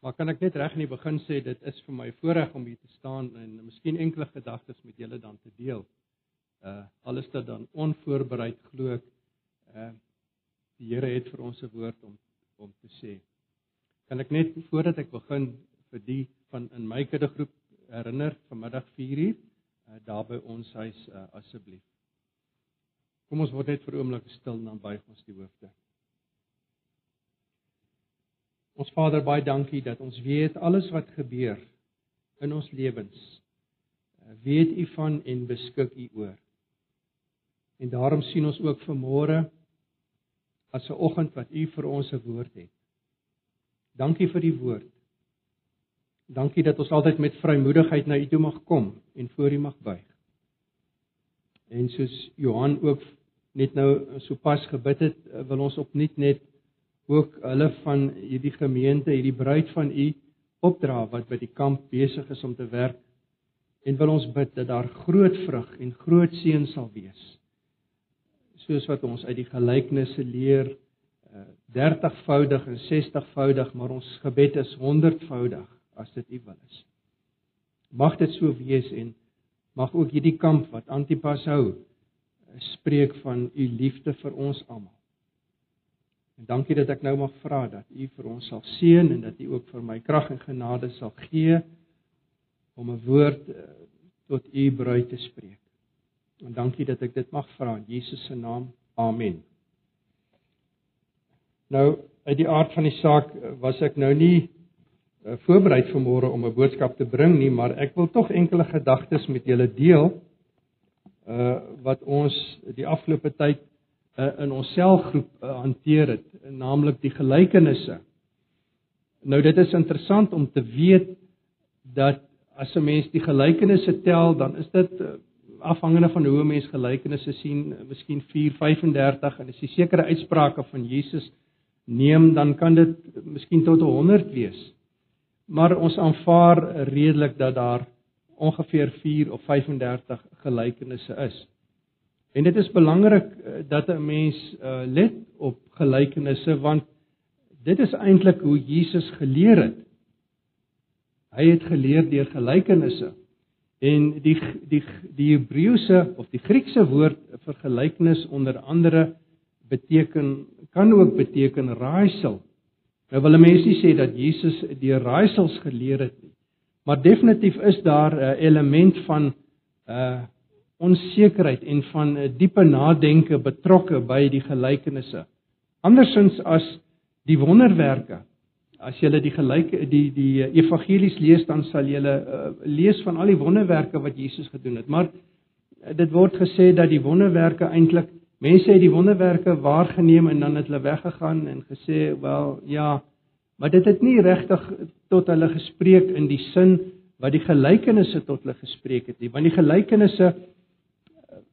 Maar kan ek net reg in die begin sê dit is vir my voorreg om hier te staan en miskien enkele gedagtes met julle dan te deel. Uh alles dit dan onvoorbereid glo ek uh die Here het vir ons 'n woord om om te sê. Kan ek net voordat ek begin vir die van in my kuddegroep herinner vanmiddag 4uur uh, daar by ons huis uh, asseblief. Kom ons word net vir 'n oomblik stil en dan buig ons die hoofde. Ons Vader, baie dankie dat ons weet alles wat gebeur in ons lewens. Uh, weet U van en beskik U oor. En daarom sien ons ook vanmôre as 'n oggend wat U vir ons 'n woord het. Dankie vir die woord. Dankie dat ons altyd met vrymoedigheid na U toe mag kom en voor U mag buig. En soos Johan ook net nou sopas gebid het, wil ons opnuut net ook hulle van hierdie gemeente, hierdie bruid van U opdra wat by die kamp besig is om te werk. En wil ons bid dat daar groot vrug en groot seën sal wees. Soos wat ons uit die gelykenisse leer, 30voudig eh, en 60voudig, maar ons gebed is 100voudig as dit U wil is. Mag dit so wees en mag ook hierdie kamp wat Antipas hou spreek van u liefde vir ons almal. En dankie dat ek nou mag vra dat u vir ons sal seën en dat u ook vir my krag en genade sal gee om 'n woord eh, tot u bruid te spreek. En dankie dat ek dit mag vra in Jesus se naam. Amen. Nou, uit die aard van die saak eh, was ek nou nie uh, voorberei vir môre om 'n boodskap te bring nie, maar ek wil tog enkele gedagtes met julle deel uh wat ons die afgelope tyd uh, in ons selgroep uh, hanteer het, naamlik die gelykenisse. Nou dit is interessant om te weet dat as 'n mens die gelykenisse tel, dan is dit uh, afhangende van hoe 'n mens gelykenisse sien, uh, miskien 4:35 en as jy sekere uitsprake van Jesus neem, dan kan dit miskien tot 100 wees. Maar ons aanvaar redelik dat daar ongeveer 4 of 35 gelykenisse is. En dit is belangrik eh, dat 'n mens uh, let op gelykenisse want dit is eintlik hoe Jesus geleer het. Hy het geleer deur gelykenisse. En die die die Hebreëse of die Griekse woord vir gelykenis onder andere beteken kan ook beteken raaisel. Nou wil 'n mens nie sê dat Jesus deur raaisels geleer het nie. Maar definitief is daar 'n element van uh, onsekerheid en van 'n uh, diepe nadenke betrokke by die gelykenisse. Andersins as die wonderwerke. As jy die gelyke die die evangelies lees dan sal jy uh, lees van al die wonderwerke wat Jesus gedoen het. Maar uh, dit word gesê dat die wonderwerke eintlik mense het die wonderwerke waargeneem en dan het hulle weggegaan en gesê, "Wel, ja, Maar dit het nie regtig tot hulle gespreek in die sin wat die gelykenisse tot hulle gespreek het nie. Want die gelykenisse eh,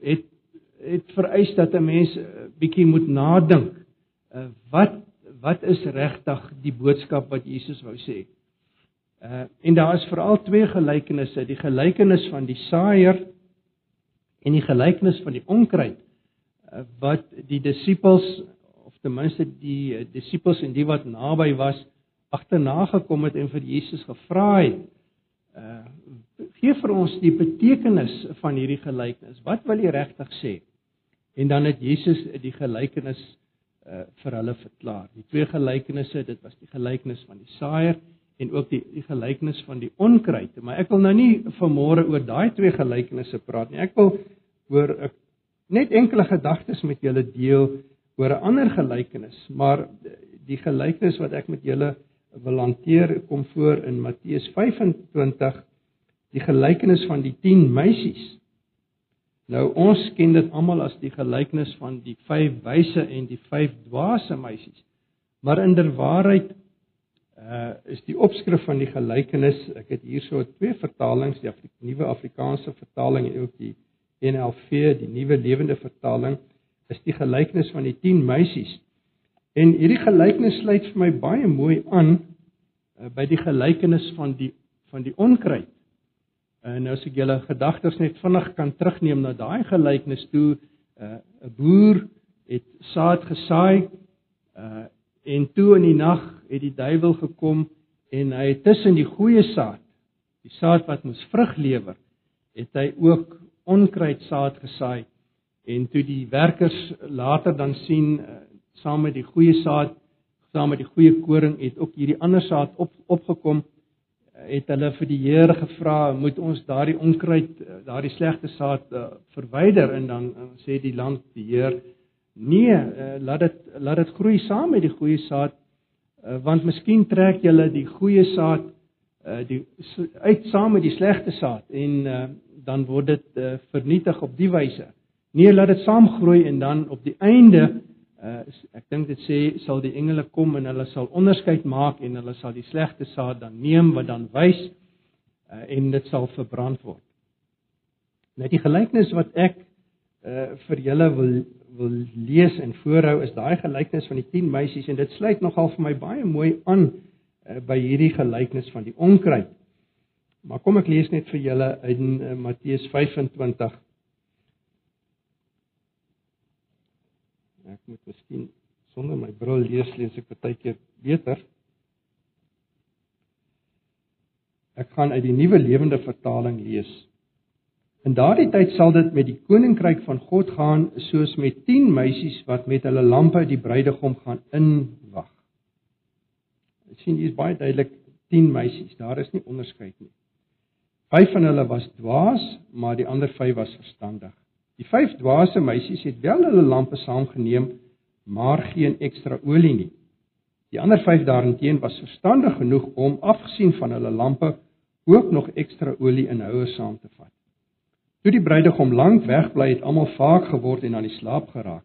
het het vereis dat 'n mens eh, bietjie moet nadink. Uh, wat wat is regtig die boodskap wat Jesus wou sê? Uh en daar is veral twee gelykenisse, die gelykenis van die saaier en die gelykenis van die onkruid uh, wat die disippels ten minste die uh, disippels en die wat naby was agterna gekom het en vir Jesus gevra het uh gee vir ons die betekenis van hierdie gelykenis. Wat wil jy regtig sê? En dan het Jesus die gelykenis uh vir hulle verklaar. Die twee gelykenisse dit was die gelykenis van die saaier en ook die die gelykenis van die onkruid. Maar ek wil nou nie vanmôre oor daai twee gelykenisse praat nie. Ek wil oor ek net enkele gedagtes met julle deel oor 'n ander gelykenis, maar die gelykenis wat ek met julle wil hanteer kom voor in Matteus 25, die gelykenis van die 10 meisies. Nou ons ken dit almal as die gelykenis van die 5 wyse en die 5 dwaase meisies. Maar inderwaarheid uh is die opskrif van die gelykenis, ek het hierso twee vertalings, die Afri nuwe Afrikaanse vertaling en ook die NLV, die nuwe lewende vertaling is die gelykenis van die 10 meisies. En hierdie gelykenis sluit vir my baie mooi aan uh, by die gelykenis van die van die onkruid. En nou as ek julle gedagtes net vinnig kan terugneem na daai gelykenis toe uh, 'n uh, boer het saad gesaai uh, en toe in die nag het die duiwel gekom en hy het tussen die goeie saad, die saad wat moes vrug lewer, het hy ook onkruidsaad gesaai en toe die werkers later dan sien uh, saam met die goeie saad saam met die goeie koring het ook hierdie ander saad op opgekom het hulle vir die Here gevra moet ons daardie onkruid daardie slegte saad uh, verwyder en dan uh, sê die land die Heer nee uh, laat dit laat dit groei saam met die goeie saad uh, want miskien trek julle die goeie saad uh, die uit saam met die slegte saad en uh, dan word dit uh, vernietig op die wyse. Nee, laat dit saamgroei en dan op die einde uh, ek dink dit sê sal die engele kom en hulle sal onderskeid maak en hulle sal die slegte saad dan neem wat dan wys uh, en dit sal verbrand word. Net die gelykenis wat ek uh, vir julle wil wil lees en voorhou is daai gelykenis van die 10 meisies en dit sluit nogal vir my baie mooi aan uh, by hierdie gelykenis van die onkruid. Maar kom ek lees net vir julle in uh, Matteus 25. Ek moet miskien sonder my bril lees, lees ek baie keer beter. Ek gaan uit die nuwe lewende vertaling lees. In daardie tyd sal dit met die koninkryk van God gaan soos met 10 meisies wat met hulle lampe die bruidegom gaan inwag. Ek sien hier is baie duidelik 10 meisies. Daar is nie onderskeid nie. Vyf van hulle was dwaas, maar die ander vyf was verstandig. Die vyf dwaase meisies het wel hulle lampe saamgeneem, maar geen ekstra olie nie. Die ander vyf daarenteen was verstandig genoeg om afgesien van hulle lampe ook nog ekstra olie in houers saam te vat. Toe die bruidegom lank wegbly het, almal vaak geword en aan die slaap geraak.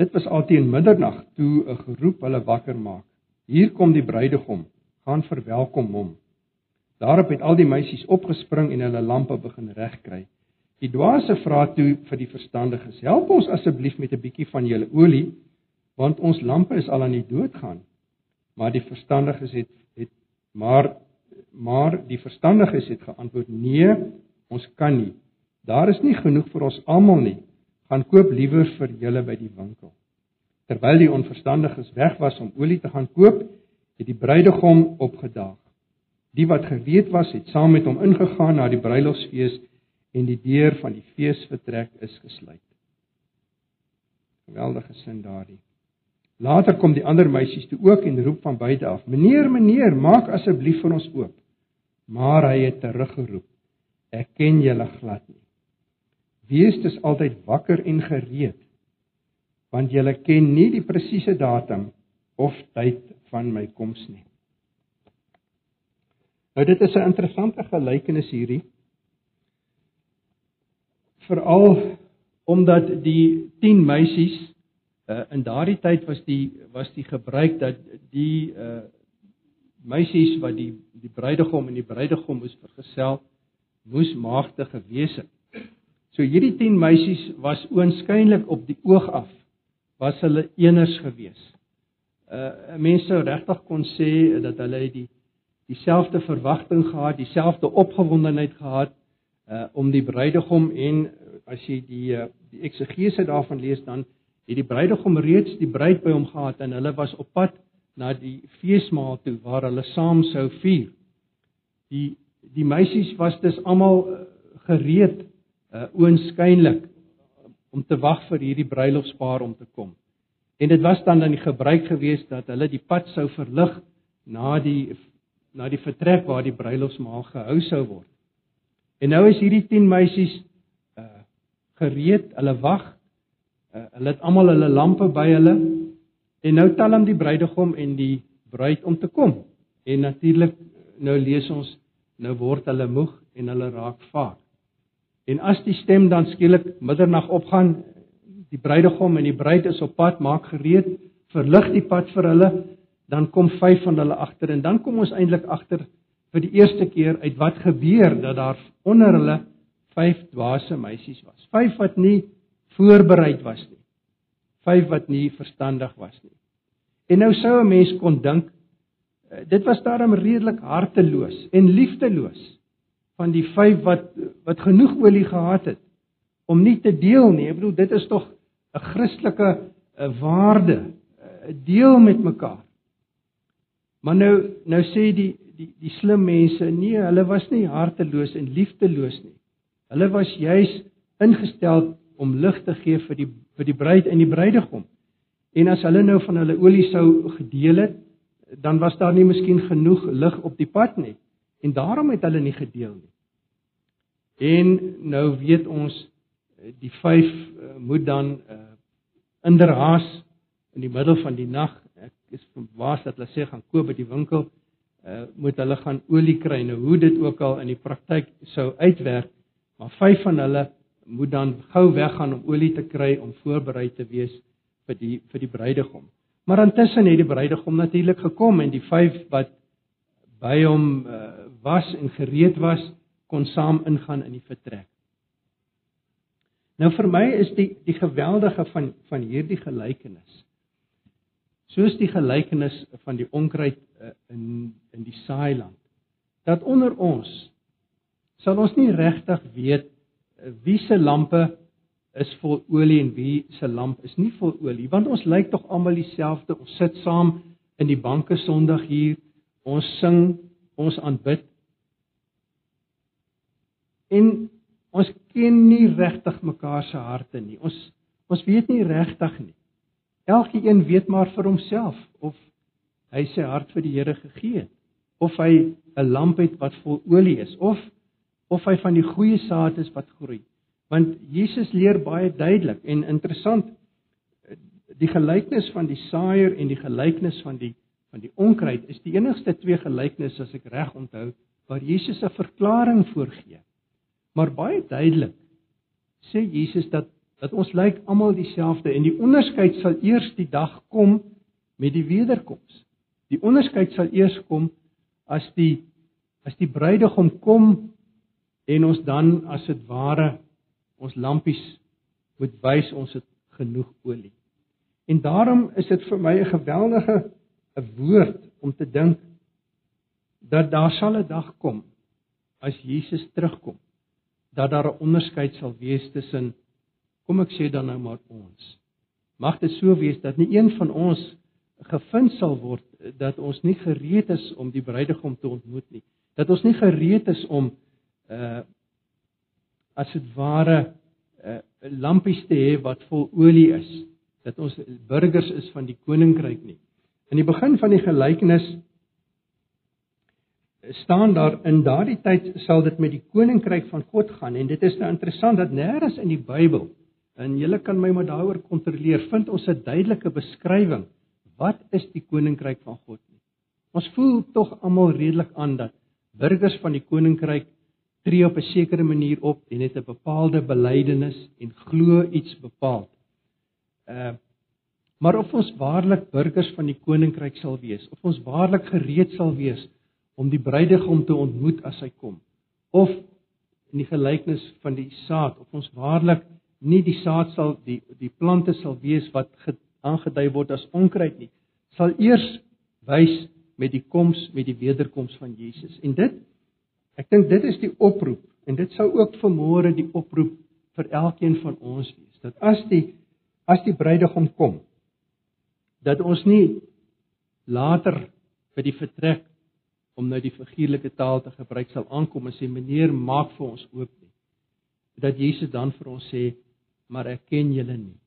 Dit was alteen middernag toe 'n geroep hulle wakker maak. Hier kom die bruidegom, gaan verwelkom hom. Daarop het al die meisies opgespring en hulle lampe begin regkry. Die dwaase vra toe vir die verstandiges: "Help ons asseblief met 'n bietjie van julle olie, want ons lampe is al aan die dood gaan." Maar die verstandiges het het maar maar die verstandiges het geantwoord: "Nee, ons kan nie. Daar is nie genoeg vir ons almal nie. Gaan koop liewer vir julle by die winkel." Terwyl die onverstandiges weg was om olie te gaan koop, het die bruidegom opgedaag. Die wat gereed was, het saam met hom ingegaan na die bruilofsfees en die deur van die feesvertrek is gesluit. Geweldige sin daardie. Later kom die ander meisies toe ook en roep van buite af: "Meneer, meneer, maak asseblief vir ons oop." Maar hy het teruggeroep: "Ek ken julle glad nie. Wees dus altyd wakker en gereed, want julle ken nie die presiese datum of tyd van my koms nie." Nou dit is 'n interessante gelykenis hierdie. Veral omdat die 10 meisies uh, in daardie tyd was die was die gebruik dat die uh meisies wat die die bruidegom en die bruidegom moes vergesel moes maagde gewees het. So hierdie 10 meisies was oënskynlik op die oog af was hulle eners gewees. Uh mense sou regtig kon sê dat hulle die dieselfde verwagting gehad, dieselfde opgewondenheid gehad uh om die bruidegom en as jy die uh, die eksegese daarvan lees dan het die bruidegom reeds die bruid by hom gehad en hulle was op pad na die feesmaal toe waar hulle saam sou vier. Die die meisies was dus almal uh, gereed uh oënskynlik om te wag vir hierdie bruilofspaar om te kom. En dit was dan dan die gebruik geweest dat hulle die pad sou verlig na die na die vertrek waar die bruilofsmaal gehou sou word. En nou is hierdie 10 meisies uh gereed, hulle wag. Uh, hulle het almal hulle lampe by hulle en nou tel hom die bruidegom en die bruid om te kom. En natuurlik nou lees ons nou word hulle moeg en hulle raak vaag. En as die stem dan skielik middernag opgaan, die bruidegom en die bruid is op pad, maak gereed, verlig die pad vir hulle dan kom 5 van hulle agter en dan kom ons eintlik agter vir die eerste keer uit wat gebeur dat daar onder hulle 5 dwaase meisies was. 5 wat nie voorbereid was nie. 5 wat nie verstandig was nie. En nou sou 'n mens kon dink eh, dit was daarom redelik harteloos en liefdeloos van die 5 wat wat genoeg olie gehad het om nie te deel nie. Ek bedoel dit is tog 'n Christelike 'n waarde, 'n deel met mekaar. Maar nou nou sê die die die slim mense, nee, hulle was nie harteloos en liefdeloos nie. Hulle was juis ingestel om lig te gee vir die vir die bruid en die bruidegom. En as hulle nou van hulle olie sou gedeel het, dan was daar nie miskien genoeg lig op die pad nie. En daarom het hulle nie gedeel nie. En nou weet ons die vyf uh, moet dan uh, inderhaas in die middel van die nag ek is verbaas dat hulle sê gaan koop by die winkel uh, moet hulle gaan olie kry. Nou hoe dit ook al in die praktyk sou uitwerk maar vyf van hulle moet dan gou weggaan om olie te kry om voorberei te wees vir die vir die bruidegom. Maar intussen het die bruidegom natuurlik gekom en die vyf wat by hom uh, was en gereed was kon saam ingaan in die vertrek. Nou vir my is die die geweldige van van hierdie gelykenis soos die gelykenis van die onkruid uh, in in die saailand dat onder ons sal ons nie regtig weet uh, wie se lampe is vol olie en wie se lamp is nie vol olie want ons lyk tog almal dieselfde. Ons sit saam in die banke Sondag hier ons sing ons aanbid. En ons ken nie regtig mekaar se harte nie. Ons ons weet nie regtig nie Elkeen weet maar vir homself of hy sy hart vir die Here gegee het of hy 'n lamp het wat vol olie is of of hy van die goeie saad is wat groei. Want Jesus leer baie duidelik en interessant die gelykenis van die saaier en die gelykenis van die van die onkruid is die enigste twee gelykenisse as ek reg onthou waar Jesus 'n verklaring voorgee. Maar baie duidelik sê Jesus dat dat ons lyk almal dieselfde en die onderskeid sal eers die dag kom met die wederkoms. Die onderskeid sal eers kom as die as die bruidegom kom en ons dan as dit ware ons lampies moet wys ons het genoeg olie. En daarom is dit vir my 'n geweldige 'n woord om te dink dat daar sal 'n dag kom as Jesus terugkom dat daar 'n onderskeid sal wees tussen Kom ek sê dan nou maar ons. Mag dit so wees dat nie een van ons gevind sal word dat ons nie gereed is om die bruidegom te ontmoet nie. Dat ons nie gereed is om uh as dit ware uh lampies te hê wat vol olie is. Dat ons burgers is van die koninkryk nie. In die begin van die gelykenis staan daar in daardie tyd sal dit met die koninkryk van God gaan en dit is nou interessant dat nêrens in die Bybel En julle kan my maar daaroor kontroleer. Vind ons 'n duidelike beskrywing wat is die koninkryk van God nie. Ons voel tog almal redelik aan dat burgers van die koninkryk tree op 'n sekere manier op en het 'n bepaalde belydenis en glo iets bepaald. Uh maar of ons waarlik burgers van die koninkryk sal wees, of ons waarlik gereed sal wees om die bruidegom te ontmoet as hy kom, of in die gelykenis van die saad, of ons waarlik nie die saad sal die die plante sal wees wat aangedui word as onkruid nie. Sal eers wys met die koms met die wederkoms van Jesus. En dit ek dink dit is die oproep en dit sou ook vanmôre die oproep vir elkeen van ons wees dat as die as die bruidegom kom dat ons nie later by die vertrek om nou die figuurlike taal te gebruik sal aankom en sê meneer maak vir ons oop nie. Dat Jesus dan vir ons sê maar ek ken julle nie.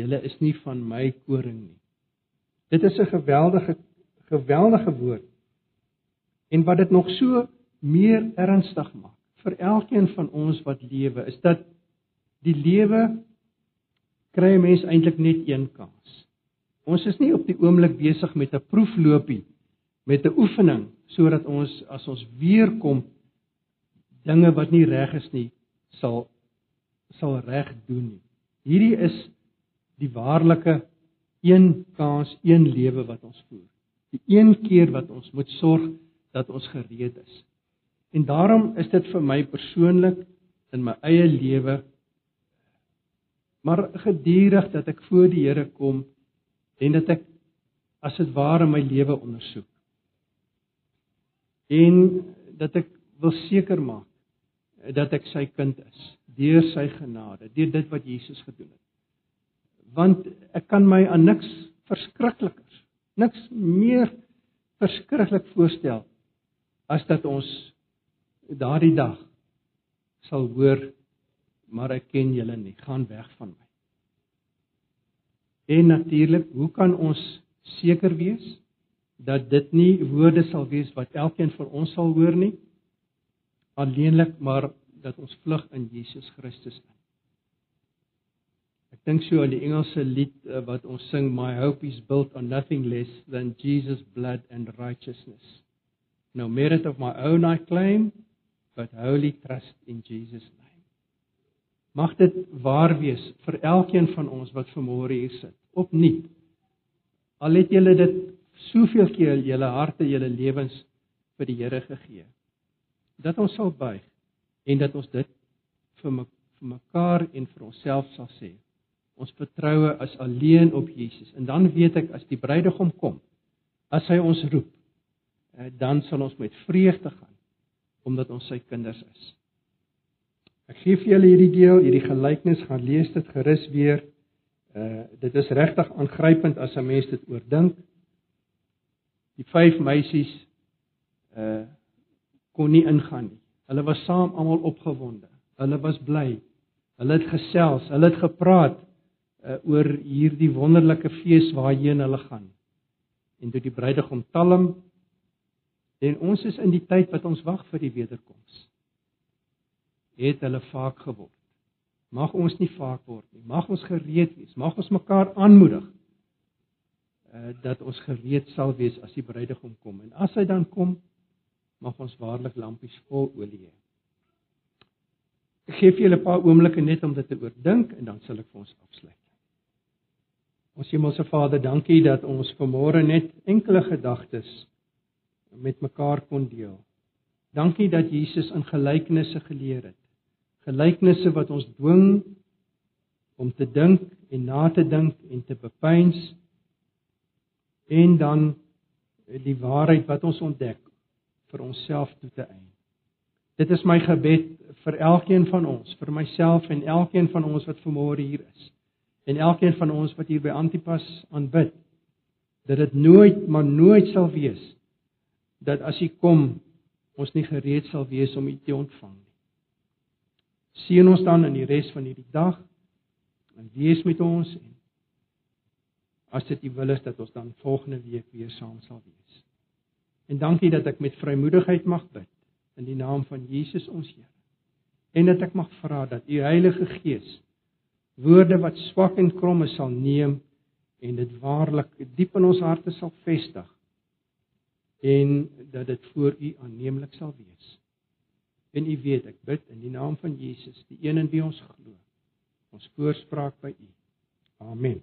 Julle is nie van my koring nie. Dit is 'n geweldige geweldige woord. En wat dit nog so meer ernstig maak vir elkeen van ons wat lewe, is dat die lewe kry 'n mens eintlik net een kans. Ons is nie op die oomblik besig met 'n proefloopie met 'n oefening sodat ons as ons weer kom dinge wat nie reg is nie sal sal reg doen nie. Hierdie is die waarlike een kans, een lewe wat ons voer. Die een keer wat ons moet sorg dat ons gereed is. En daarom is dit vir my persoonlik in my eie lewe maar gedurig dat ek voor die Here kom en dat ek as dit ware my lewe ondersoek. En dat ek wil seker maak dat ek sy kind is deur sy genade, deur dit wat Jesus gedoen het. Want ek kan my aan niks verskriklikers, niks meer verskriklik voorstel as dat ons daardie dag sal hoor maar ek ken julle nie, gaan weg van my. En natuurlik, hoe kan ons seker wees dat dit nie woorde sal wees wat elkeen van ons sal hoor nie? Alleenlik maar dat ons vlug in Jesus Christus in. Ek dink so aan die Engelse lied uh, wat ons sing My hope is built on nothing less than Jesus blood and righteousness. No merit of my own I claim, but wholly trust in Jesus name. Mag dit waar wees vir elkeen van ons wat vanmôre hier sit. Opnuut. Al het julle dit soveel keer julle harte, julle lewens vir die Here gegee. Dat ons sal buig en dat ons dit vir my, vir mekaar en vir onsself sal sê. Ons vertroue is alleen op Jesus. En dan weet ek as die bruidegom kom, as hy ons roep, eh, dan sal ons met vreugde gaan omdat ons sy kinders is. Ek gee vir julle hierdie deel, hierdie gelykenis, gaan lees dit gerus weer. Uh dit is regtig aangrypend as 'n mens dit oordink. Die vyf meisies uh kon nie ingaan nie. Hulle was saam almal opgewonde. Hulle was bly. Hulle het gesels, hulle het gepraat uh, oor hierdie wonderlike fees waarheen hulle gaan. En toe die bruidegom talm en ons is in die tyd wat ons wag vir die wederkoms. Het hulle vaak geword. Mag ons nie vaak word nie. Mag ons gereed wees. Mag ons mekaar aanmoedig uh dat ons gereed sal wees as die bruidegom kom. En as hy dan kom, mag ons waarlik lampies vol olie hê. Ek gee vir julle 'n paar oomblikke net om dit te oordink en dan sal ek vir ons afsluit. Ons Hemelse Vader, dankie dat ons vanmôre net enkele gedagtes met mekaar kon deel. Dankie dat Jesus in gelykenisse geleer het. Gelykenisse wat ons dwing om te dink en na te dink en te bepeins en dan die waarheid wat ons ontdek vir onsself toe te eien. Dit is my gebed vir elkeen van ons, vir myself en elkeen van ons wat vanmôre hier is en elkeen van ons wat hier by Antipas aanbid dat dit nooit maar nooit sal wees dat as hy kom ons nie gereed sal wees om u te ontvang nie. Seën ons dan in die res van hierdie dag en wees met ons en as dit u wil is dat ons dan volgende week weer saam sal wees. En dankie dat ek met vrymoedigheid mag bid in die naam van Jesus ons Here. En dat ek mag vra dat u Heilige Gees woorde wat swak en krom is sal neem en dit waarlik diep in ons harte sal vestig en dat dit voor u aanneemlik sal wees. En u weet ek bid in die naam van Jesus, die een in wie ons glo. Ons voorspraak by u. Amen.